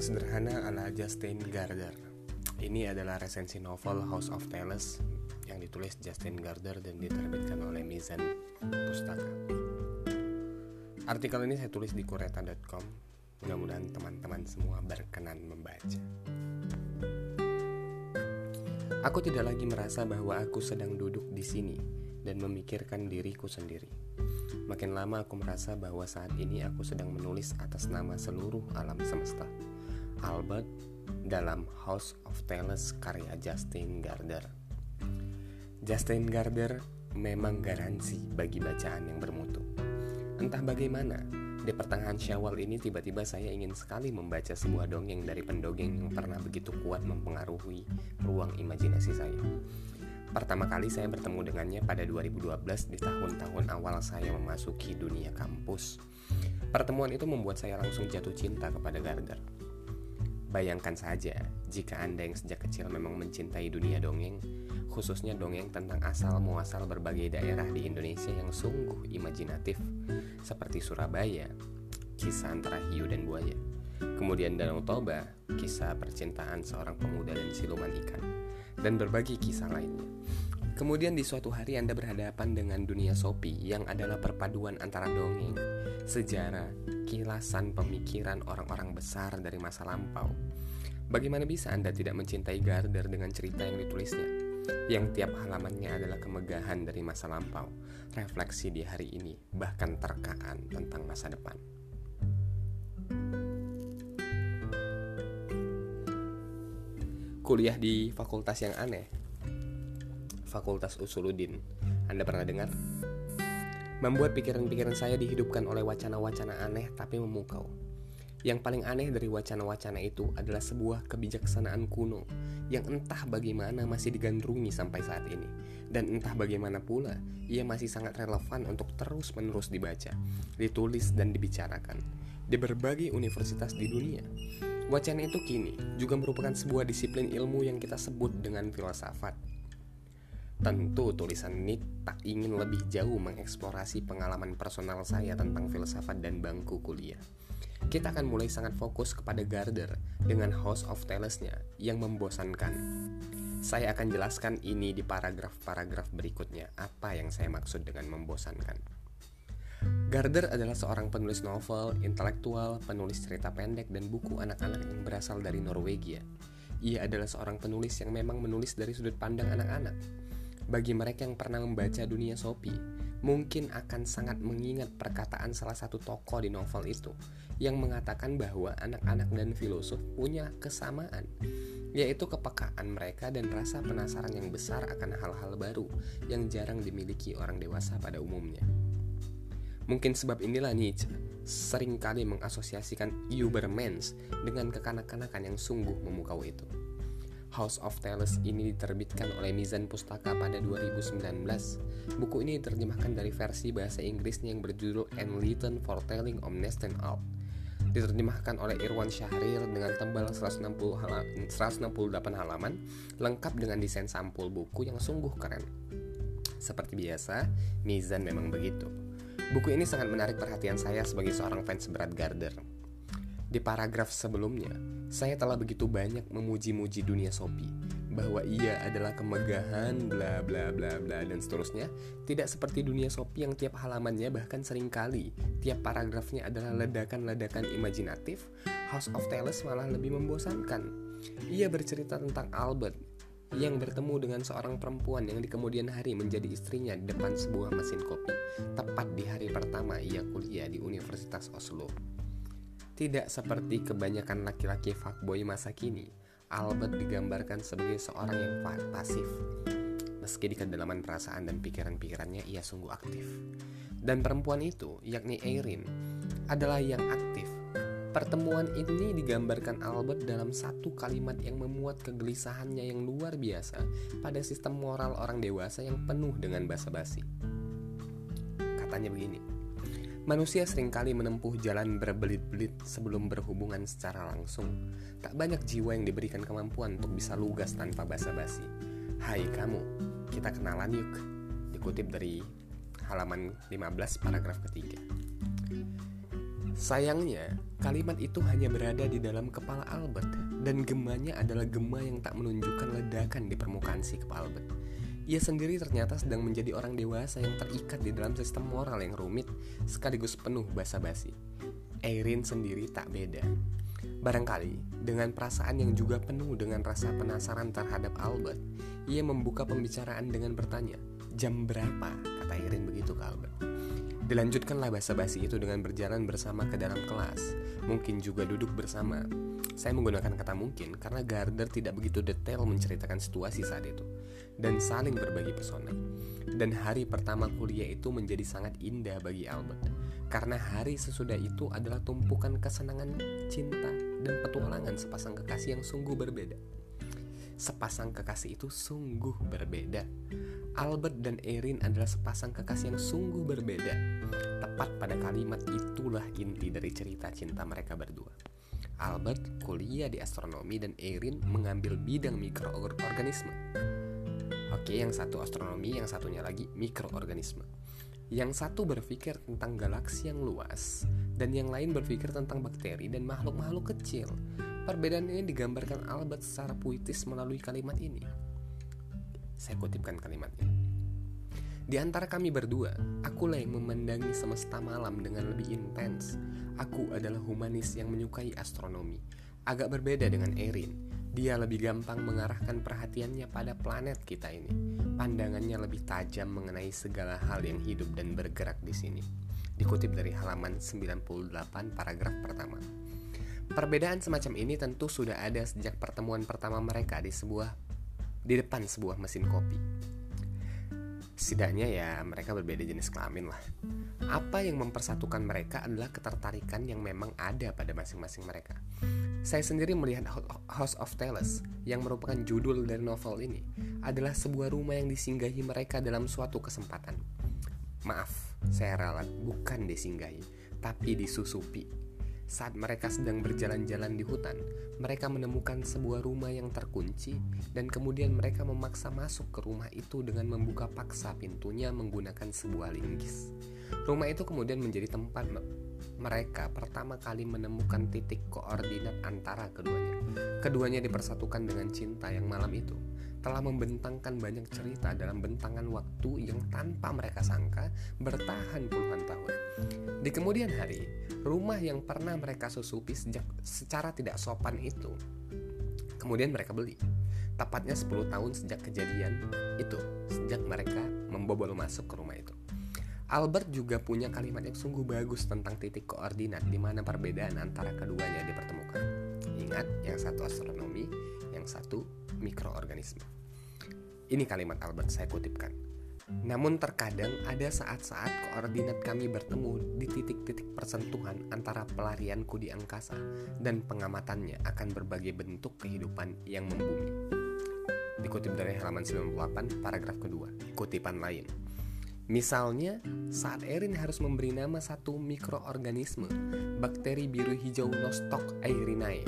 yang sederhana ala Justin Gardner. Ini adalah resensi novel House of Tales yang ditulis Justin Gardner dan diterbitkan oleh Mizan Pustaka. Artikel ini saya tulis di kureta.com. Mudah-mudahan teman-teman semua berkenan membaca. Aku tidak lagi merasa bahwa aku sedang duduk di sini dan memikirkan diriku sendiri. Makin lama aku merasa bahwa saat ini aku sedang menulis atas nama seluruh alam semesta. Albert dalam House of Tales karya Justin Gardner. Justin Gardner memang garansi bagi bacaan yang bermutu. Entah bagaimana, di pertengahan Syawal ini tiba-tiba saya ingin sekali membaca sebuah dongeng dari pendongeng yang pernah begitu kuat mempengaruhi ruang imajinasi saya. Pertama kali saya bertemu dengannya pada 2012 di tahun-tahun awal saya memasuki dunia kampus. Pertemuan itu membuat saya langsung jatuh cinta kepada Gardner. Bayangkan saja jika Anda yang sejak kecil memang mencintai dunia dongeng, khususnya dongeng tentang asal muasal berbagai daerah di Indonesia yang sungguh imajinatif, seperti Surabaya, kisah antara hiu dan buaya. Kemudian Danau Toba, kisah percintaan seorang pemuda dan siluman ikan, dan berbagi kisah lainnya. Kemudian di suatu hari Anda berhadapan dengan dunia Sopi yang adalah perpaduan antara dongeng, sejarah, kilasan pemikiran orang-orang besar dari masa lampau. Bagaimana bisa Anda tidak mencintai Gardner dengan cerita yang ditulisnya? Yang tiap halamannya adalah kemegahan dari masa lampau, refleksi di hari ini, bahkan terkaan tentang masa depan. Kuliah di fakultas yang aneh Fakultas Usuluddin. Anda pernah dengar? Membuat pikiran-pikiran saya dihidupkan oleh wacana-wacana aneh tapi memukau. Yang paling aneh dari wacana-wacana itu adalah sebuah kebijaksanaan kuno yang entah bagaimana masih digandrungi sampai saat ini. Dan entah bagaimana pula ia masih sangat relevan untuk terus-menerus dibaca, ditulis, dan dibicarakan di berbagai universitas di dunia. Wacana itu kini juga merupakan sebuah disiplin ilmu yang kita sebut dengan filsafat Tentu tulisan ini tak ingin lebih jauh mengeksplorasi pengalaman personal saya tentang filsafat dan bangku kuliah. Kita akan mulai sangat fokus kepada Gardner dengan House of Tales-nya yang membosankan. Saya akan jelaskan ini di paragraf-paragraf berikutnya apa yang saya maksud dengan membosankan. Gardner adalah seorang penulis novel, intelektual, penulis cerita pendek, dan buku anak-anak yang berasal dari Norwegia. Ia adalah seorang penulis yang memang menulis dari sudut pandang anak-anak bagi mereka yang pernah membaca dunia Sopi, mungkin akan sangat mengingat perkataan salah satu tokoh di novel itu yang mengatakan bahwa anak-anak dan filosof punya kesamaan, yaitu kepekaan mereka dan rasa penasaran yang besar akan hal-hal baru yang jarang dimiliki orang dewasa pada umumnya. Mungkin sebab inilah Nietzsche sering kali mengasosiasikan Ubermensch dengan kekanak-kanakan yang sungguh memukau itu. House of Tales ini diterbitkan oleh Mizan Pustaka pada 2019. Buku ini diterjemahkan dari versi bahasa Inggrisnya yang berjudul Enlightened Foretelling of Neston Out. Diterjemahkan oleh Irwan Syahrir dengan tebal 160 hala 168 halaman, lengkap dengan desain sampul buku yang sungguh keren. Seperti biasa, Mizan memang begitu. Buku ini sangat menarik perhatian saya sebagai seorang fans berat Gardner. Di paragraf sebelumnya, saya telah begitu banyak memuji-muji dunia Sopi bahwa ia adalah kemegahan bla bla bla bla dan seterusnya. Tidak seperti dunia Sopi yang tiap halamannya bahkan sering kali tiap paragrafnya adalah ledakan-ledakan imajinatif House of Tales malah lebih membosankan. Ia bercerita tentang Albert yang bertemu dengan seorang perempuan yang di kemudian hari menjadi istrinya di depan sebuah mesin kopi tepat di hari pertama ia kuliah di Universitas Oslo tidak seperti kebanyakan laki-laki fuckboy masa kini, Albert digambarkan sebagai seorang yang pasif. Meski di kedalaman perasaan dan pikiran-pikirannya ia sungguh aktif. Dan perempuan itu, yakni Erin, adalah yang aktif. Pertemuan ini digambarkan Albert dalam satu kalimat yang memuat kegelisahannya yang luar biasa pada sistem moral orang dewasa yang penuh dengan basa-basi. Katanya begini, Manusia sering kali menempuh jalan berbelit-belit sebelum berhubungan secara langsung. Tak banyak jiwa yang diberikan kemampuan untuk bisa lugas tanpa basa-basi. Hai kamu, kita kenalan yuk. Dikutip dari halaman 15 paragraf ketiga. Sayangnya, kalimat itu hanya berada di dalam kepala Albert dan gemanya adalah gema yang tak menunjukkan ledakan di permukaan si kepala Albert. Ia sendiri ternyata sedang menjadi orang dewasa yang terikat di dalam sistem moral yang rumit sekaligus penuh basa-basi. Erin sendiri tak beda. Barangkali dengan perasaan yang juga penuh dengan rasa penasaran terhadap Albert, ia membuka pembicaraan dengan bertanya, "Jam berapa?" kata Erin begitu ke Albert. Dilanjutkanlah basa-basi itu dengan berjalan bersama ke dalam kelas, mungkin juga duduk bersama. Saya menggunakan kata mungkin karena Gardner tidak begitu detail menceritakan situasi saat itu dan saling berbagi pesona. Dan hari pertama kuliah itu menjadi sangat indah bagi Albert karena hari sesudah itu adalah tumpukan kesenangan, cinta, dan petualangan sepasang kekasih yang sungguh berbeda. Sepasang kekasih itu sungguh berbeda. Albert dan Erin adalah sepasang kekasih yang sungguh berbeda. Tepat pada kalimat itulah inti dari cerita cinta mereka berdua. Albert kuliah di astronomi dan Erin mengambil bidang mikroorganisme. Oke, yang satu astronomi, yang satunya lagi mikroorganisme. Yang satu berpikir tentang galaksi yang luas, dan yang lain berpikir tentang bakteri dan makhluk-makhluk kecil. Perbedaan ini digambarkan Albert secara puitis melalui kalimat ini. Saya kutipkan kalimatnya. Di antara kami berdua, akulah yang memandangi semesta malam dengan lebih intens. Aku adalah humanis yang menyukai astronomi. Agak berbeda dengan Erin. Dia lebih gampang mengarahkan perhatiannya pada planet kita ini. Pandangannya lebih tajam mengenai segala hal yang hidup dan bergerak di sini. Dikutip dari halaman 98 paragraf pertama. Perbedaan semacam ini tentu sudah ada sejak pertemuan pertama mereka di sebuah di depan sebuah mesin kopi. Setidaknya ya mereka berbeda jenis kelamin lah. Apa yang mempersatukan mereka adalah ketertarikan yang memang ada pada masing-masing mereka. Saya sendiri melihat House of Tales yang merupakan judul dari novel ini adalah sebuah rumah yang disinggahi mereka dalam suatu kesempatan. Maaf, saya ralat bukan disinggahi, tapi disusupi saat mereka sedang berjalan-jalan di hutan, mereka menemukan sebuah rumah yang terkunci, dan kemudian mereka memaksa masuk ke rumah itu dengan membuka paksa pintunya menggunakan sebuah linggis. Rumah itu kemudian menjadi tempat mereka pertama kali menemukan titik koordinat antara keduanya. Keduanya dipersatukan dengan cinta yang malam itu telah membentangkan banyak cerita dalam bentangan waktu yang tanpa mereka sangka bertahan puluhan tahun. Di kemudian hari, rumah yang pernah mereka susupi sejak secara tidak sopan itu kemudian mereka beli. Tepatnya 10 tahun sejak kejadian itu, sejak mereka membobol masuk ke rumah itu. Albert juga punya kalimat yang sungguh bagus tentang titik koordinat di mana perbedaan antara keduanya dipertemukan. Ingat, yang satu astronomi, yang satu mikroorganisme. Ini kalimat Albert saya kutipkan. Namun terkadang ada saat-saat koordinat kami bertemu di titik-titik persentuhan antara pelarianku di angkasa dan pengamatannya akan berbagai bentuk kehidupan yang membumi. Dikutip dari halaman 98 paragraf kedua, kutipan lain. Misalnya, saat Erin harus memberi nama satu mikroorganisme, bakteri biru hijau Nostoc aerinae.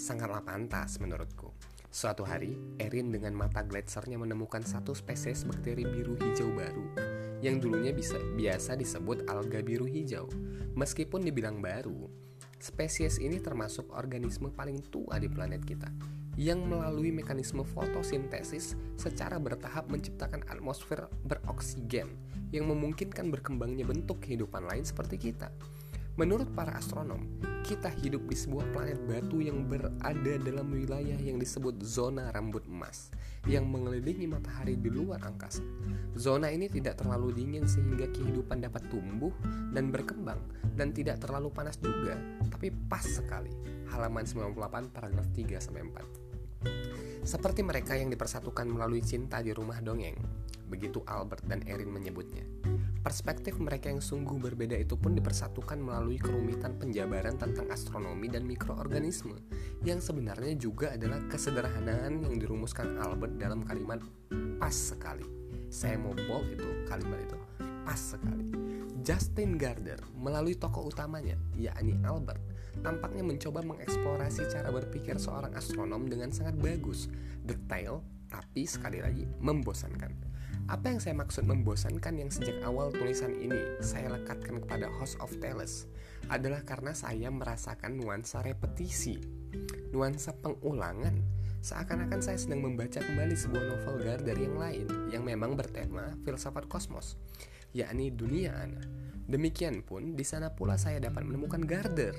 Sangatlah pantas menurutku Suatu hari, Erin dengan mata gletsernya menemukan satu spesies bakteri biru hijau baru yang dulunya bisa biasa disebut alga biru hijau. Meskipun dibilang baru, spesies ini termasuk organisme paling tua di planet kita yang melalui mekanisme fotosintesis secara bertahap menciptakan atmosfer beroksigen yang memungkinkan berkembangnya bentuk kehidupan lain seperti kita. Menurut para astronom, kita hidup di sebuah planet batu yang berada dalam wilayah yang disebut zona rambut emas yang mengelilingi matahari di luar angkasa. Zona ini tidak terlalu dingin sehingga kehidupan dapat tumbuh dan berkembang dan tidak terlalu panas juga, tapi pas sekali. Halaman 98 paragraf 3 sampai 4. Seperti mereka yang dipersatukan melalui cinta di rumah dongeng, begitu Albert dan Erin menyebutnya. Perspektif mereka yang sungguh berbeda itu pun dipersatukan melalui kerumitan penjabaran tentang astronomi dan mikroorganisme, yang sebenarnya juga adalah kesederhanaan yang dirumuskan Albert dalam kalimat pas sekali. Saya mau bold itu kalimat itu pas sekali. Justin Gardner melalui tokoh utamanya, yakni Albert, tampaknya mencoba mengeksplorasi cara berpikir seorang astronom dengan sangat bagus, detail, tapi sekali lagi membosankan. Apa yang saya maksud membosankan yang sejak awal tulisan ini saya lekatkan kepada House of Tales adalah karena saya merasakan nuansa repetisi, nuansa pengulangan. Seakan-akan saya sedang membaca kembali sebuah novel Gardner yang lain yang memang bertema filsafat kosmos, yakni dunia ana. Demikian pun di sana pula saya dapat menemukan Gardner.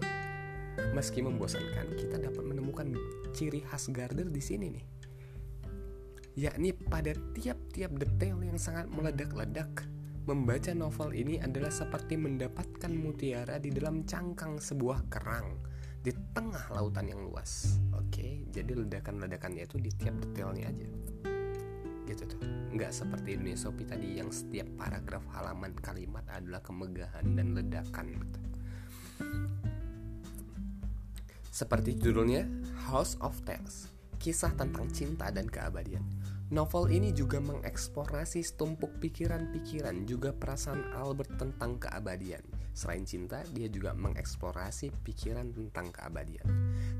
Meski membosankan, kita dapat menemukan ciri khas Gardner di sini nih. Yakni pada tiap-tiap detail yang sangat meledak-ledak Membaca novel ini adalah seperti mendapatkan mutiara di dalam cangkang sebuah kerang di tengah lautan yang luas. Oke, jadi ledakan-ledakannya itu di tiap detailnya aja. Gitu tuh. Nggak seperti dunia Sopi tadi yang setiap paragraf halaman kalimat adalah kemegahan dan ledakan gitu. Seperti judulnya House of Tales, kisah tentang cinta dan keabadian. Novel ini juga mengeksplorasi setumpuk pikiran-pikiran juga perasaan Albert tentang keabadian. Selain cinta, dia juga mengeksplorasi pikiran tentang keabadian.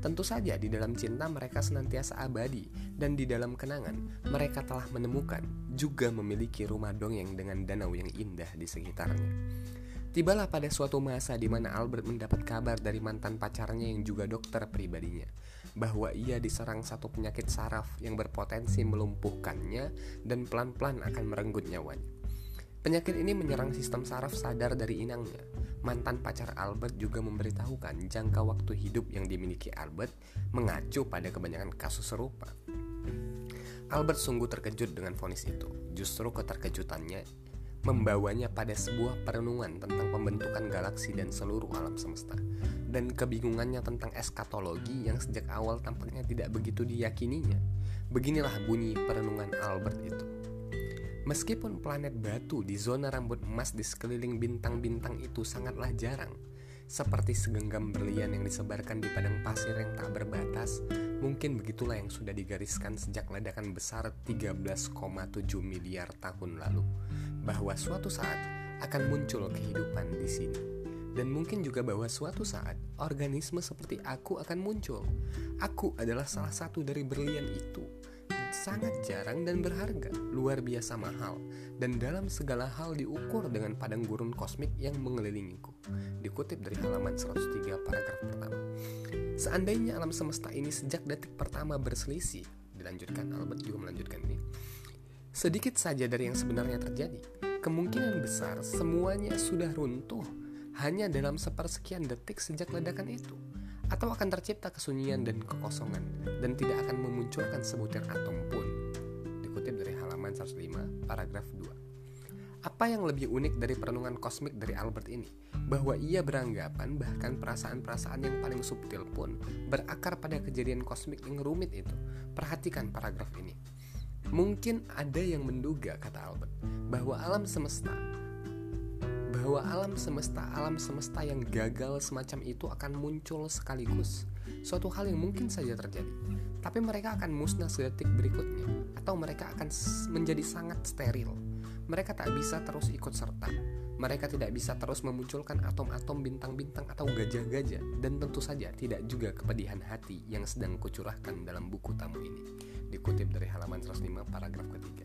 Tentu saja di dalam cinta mereka senantiasa abadi dan di dalam kenangan mereka telah menemukan juga memiliki rumah dongeng dengan danau yang indah di sekitarnya. Tibalah pada suatu masa di mana Albert mendapat kabar dari mantan pacarnya yang juga dokter pribadinya bahwa ia diserang satu penyakit saraf yang berpotensi melumpuhkannya dan pelan-pelan akan merenggut nyawanya. Penyakit ini menyerang sistem saraf sadar dari inangnya. Mantan pacar Albert juga memberitahukan jangka waktu hidup yang dimiliki Albert mengacu pada kebanyakan kasus serupa. Albert sungguh terkejut dengan vonis itu. Justru keterkejutannya membawanya pada sebuah perenungan tentang pembentukan galaksi dan seluruh alam semesta dan kebingungannya tentang eskatologi yang sejak awal tampaknya tidak begitu diyakininya. Beginilah bunyi perenungan Albert itu. Meskipun planet batu di zona rambut emas di sekeliling bintang-bintang itu sangatlah jarang, seperti segenggam berlian yang disebarkan di padang pasir yang tak berbatas, mungkin begitulah yang sudah digariskan sejak ledakan besar 13,7 miliar tahun lalu bahwa suatu saat akan muncul kehidupan di sini. Dan mungkin juga bahwa suatu saat organisme seperti aku akan muncul. Aku adalah salah satu dari berlian itu. Sangat jarang dan berharga, luar biasa mahal, dan dalam segala hal diukur dengan padang gurun kosmik yang mengelilingiku. Dikutip dari halaman 103 paragraf pertama. Seandainya alam semesta ini sejak detik pertama berselisih, dilanjutkan Albert juga melanjutkan ini Sedikit saja dari yang sebenarnya terjadi, kemungkinan besar semuanya sudah runtuh hanya dalam sepersekian detik sejak ledakan itu, atau akan tercipta kesunyian dan kekosongan, dan tidak akan memunculkan sebutir atom pun. Dikutip dari halaman 105, paragraf 2. Apa yang lebih unik dari perenungan kosmik dari Albert ini? Bahwa ia beranggapan bahkan perasaan-perasaan yang paling subtil pun berakar pada kejadian kosmik yang rumit itu. Perhatikan paragraf ini. Mungkin ada yang menduga, kata Albert, bahwa alam semesta bahwa alam semesta alam semesta yang gagal semacam itu akan muncul sekaligus. Suatu hal yang mungkin saja terjadi. Tapi mereka akan musnah sedetik berikutnya atau mereka akan menjadi sangat steril. Mereka tak bisa terus ikut serta. Mereka tidak bisa terus memunculkan atom-atom bintang-bintang atau gajah-gajah dan tentu saja tidak juga kepedihan hati yang sedang kucurahkan dalam buku tamu ini dikutip dari halaman 105 paragraf ketiga.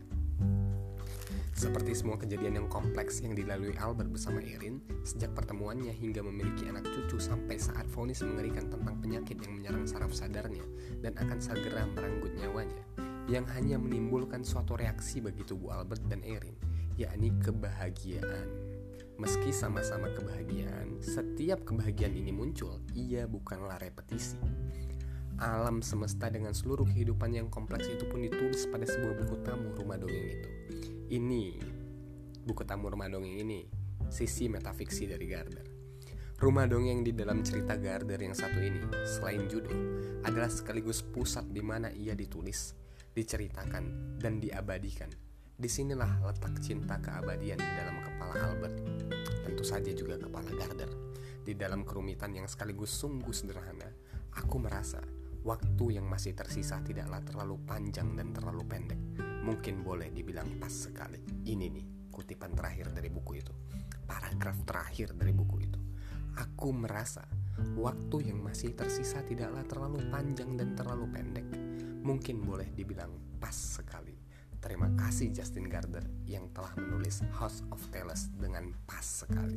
Seperti semua kejadian yang kompleks yang dilalui Albert bersama Erin sejak pertemuannya hingga memiliki anak cucu sampai saat vonis mengerikan tentang penyakit yang menyerang saraf sadarnya dan akan segera merenggut nyawanya, yang hanya menimbulkan suatu reaksi bagi tubuh Albert dan Erin, yakni kebahagiaan. Meski sama-sama kebahagiaan, setiap kebahagiaan ini muncul, ia bukanlah repetisi alam semesta dengan seluruh kehidupan yang kompleks itu pun ditulis pada sebuah buku tamu rumah dongeng itu. Ini buku tamu rumah dongeng ini sisi metafiksi dari Gardner. Rumah dongeng di dalam cerita Gardner yang satu ini, selain judul, adalah sekaligus pusat di mana ia ditulis, diceritakan, dan diabadikan. Di sinilah letak cinta keabadian di dalam kepala Albert, tentu saja juga kepala Gardner. Di dalam kerumitan yang sekaligus sungguh sederhana, aku merasa Waktu yang masih tersisa tidaklah terlalu panjang dan terlalu pendek. Mungkin boleh dibilang pas sekali. Ini nih kutipan terakhir dari buku itu. Paragraf terakhir dari buku itu. Aku merasa waktu yang masih tersisa tidaklah terlalu panjang dan terlalu pendek. Mungkin boleh dibilang pas sekali. Terima kasih Justin Gardner yang telah menulis House of Tales dengan pas sekali.